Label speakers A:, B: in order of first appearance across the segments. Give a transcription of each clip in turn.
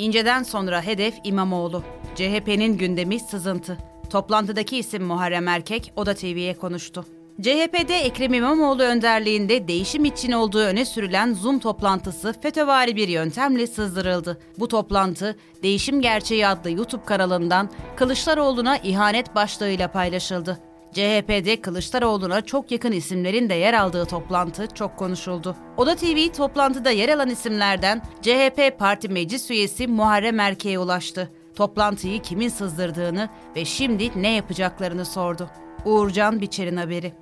A: İnceden sonra hedef İmamoğlu. CHP'nin gündemi sızıntı. Toplantıdaki isim Muharrem Erkek, Oda TV'ye konuştu. CHP'de Ekrem İmamoğlu önderliğinde değişim için olduğu öne sürülen Zoom toplantısı FETÖ'vari bir yöntemle sızdırıldı. Bu toplantı Değişim Gerçeği adlı YouTube kanalından Kılıçdaroğlu'na ihanet başlığıyla paylaşıldı. CHP'de Kılıçdaroğlu'na çok yakın isimlerin de yer aldığı toplantı çok konuşuldu. Oda TV toplantıda yer alan isimlerden CHP Parti Meclis Üyesi Muharrem Erke'ye ulaştı. Toplantıyı kimin sızdırdığını ve şimdi ne yapacaklarını sordu. Uğurcan Biçer'in haberi.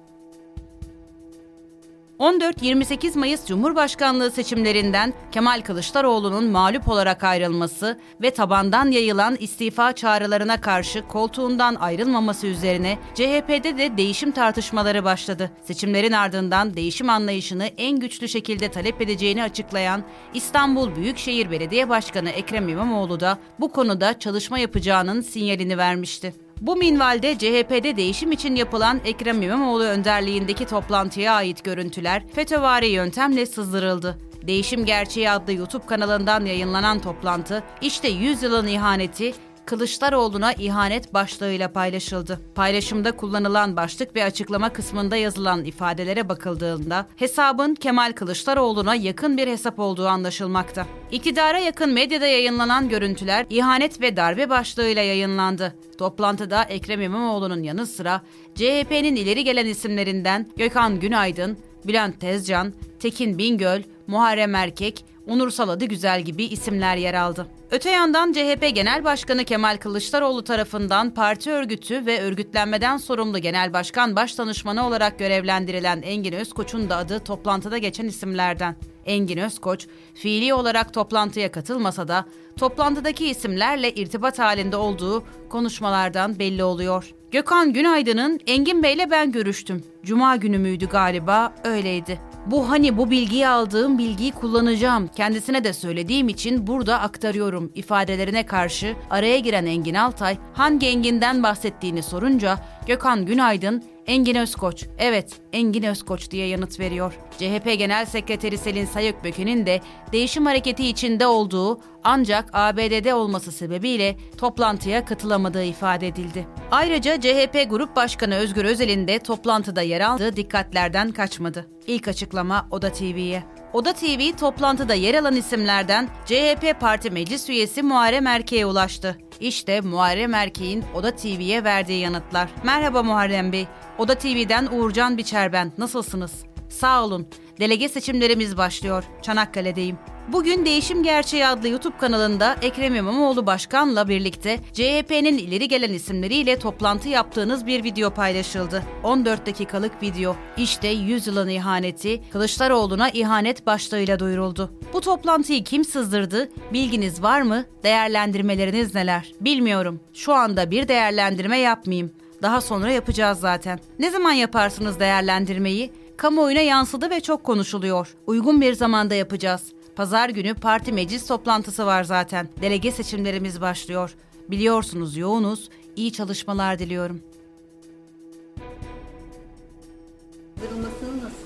A: 14-28 Mayıs Cumhurbaşkanlığı seçimlerinden Kemal Kılıçdaroğlu'nun mağlup olarak ayrılması ve tabandan yayılan istifa çağrılarına karşı koltuğundan ayrılmaması üzerine CHP'de de değişim tartışmaları başladı. Seçimlerin ardından değişim anlayışını en güçlü şekilde talep edeceğini açıklayan İstanbul Büyükşehir Belediye Başkanı Ekrem İmamoğlu da bu konuda çalışma yapacağının sinyalini vermişti. Bu minvalde CHP'de değişim için yapılan Ekrem İmamoğlu önderliğindeki toplantıya ait görüntüler FETÖ'vari yöntemle sızdırıldı. Değişim Gerçeği adlı YouTube kanalından yayınlanan toplantı, işte 100 yılın ihaneti, Kılıçdaroğlu'na ihanet başlığıyla paylaşıldı. Paylaşımda kullanılan başlık ve açıklama kısmında yazılan ifadelere bakıldığında hesabın Kemal Kılıçdaroğlu'na yakın bir hesap olduğu anlaşılmakta. İktidara yakın medyada yayınlanan görüntüler ihanet ve darbe başlığıyla yayınlandı. Toplantıda Ekrem İmamoğlu'nun yanı sıra CHP'nin ileri gelen isimlerinden Gökhan Günaydın, Bülent Tezcan, Tekin Bingöl, Muharrem Erkek, Onur Saladı Güzel gibi isimler yer aldı. Öte yandan CHP Genel Başkanı Kemal Kılıçdaroğlu tarafından parti örgütü ve örgütlenmeden sorumlu Genel Başkan Başdanışmanı olarak görevlendirilen Engin Özkoç'un da adı toplantıda geçen isimlerden. Engin Özkoç, fiili olarak toplantıya katılmasa da toplantıdaki isimlerle irtibat halinde olduğu konuşmalardan belli oluyor. Gökhan Günaydın'ın Engin Bey'le ben görüştüm. Cuma günü müydü galiba öyleydi. Bu hani bu bilgiyi aldığım bilgiyi kullanacağım. Kendisine de söylediğim için burada aktarıyorum ifadelerine karşı araya giren Engin Altay hangi Engin'den bahsettiğini sorunca Gökhan Günaydın Engin Özkoç, evet Engin Özkoç diye yanıt veriyor. CHP Genel Sekreteri Selin Sayıkböke'nin de değişim hareketi içinde olduğu ancak ABD'de olması sebebiyle toplantıya katılamadığı ifade edildi. Ayrıca CHP Grup Başkanı Özgür Özel'in de toplantıda yer aldığı dikkatlerden kaçmadı. İlk açıklama Oda TV'ye. Oda TV toplantıda yer alan isimlerden CHP Parti Meclis Üyesi Muharrem Erke'ye ulaştı. İşte Muharrem Erkek'in Oda TV'ye verdiği yanıtlar. Merhaba Muharrem Bey. Oda TV'den Uğurcan Biçer ben. Nasılsınız? Sağ olun. Delege seçimlerimiz başlıyor. Çanakkale'deyim. Bugün Değişim Gerçeği adlı YouTube kanalında Ekrem İmamoğlu Başkan'la birlikte CHP'nin ileri gelen isimleriyle toplantı yaptığınız bir video paylaşıldı. 14 dakikalık video. İşte 100 yılın ihaneti, Kılıçdaroğlu'na ihanet başlığıyla duyuruldu. Bu toplantıyı kim sızdırdı? Bilginiz var mı? Değerlendirmeleriniz neler? Bilmiyorum. Şu anda bir değerlendirme yapmayayım. Daha sonra yapacağız zaten. Ne zaman yaparsınız değerlendirmeyi? Kamuoyuna yansıdı ve çok konuşuluyor. Uygun bir zamanda yapacağız. Pazar günü parti meclis toplantısı var zaten. Delege seçimlerimiz başlıyor. Biliyorsunuz yoğunuz. İyi çalışmalar diliyorum.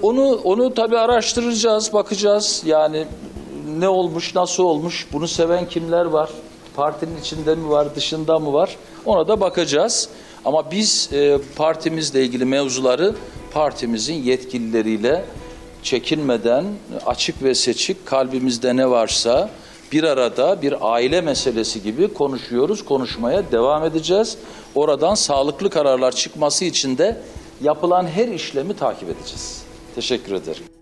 B: Onu onu tabii araştıracağız, bakacağız. Yani ne olmuş, nasıl olmuş, bunu seven kimler var? Partinin içinde mi var, dışında mı var? Ona da bakacağız. Ama biz e, partimizle ilgili mevzuları partimizin yetkilileriyle çekinmeden açık ve seçik kalbimizde ne varsa bir arada bir aile meselesi gibi konuşuyoruz, konuşmaya devam edeceğiz. Oradan sağlıklı kararlar çıkması için de yapılan her işlemi takip edeceğiz. Teşekkür ederim.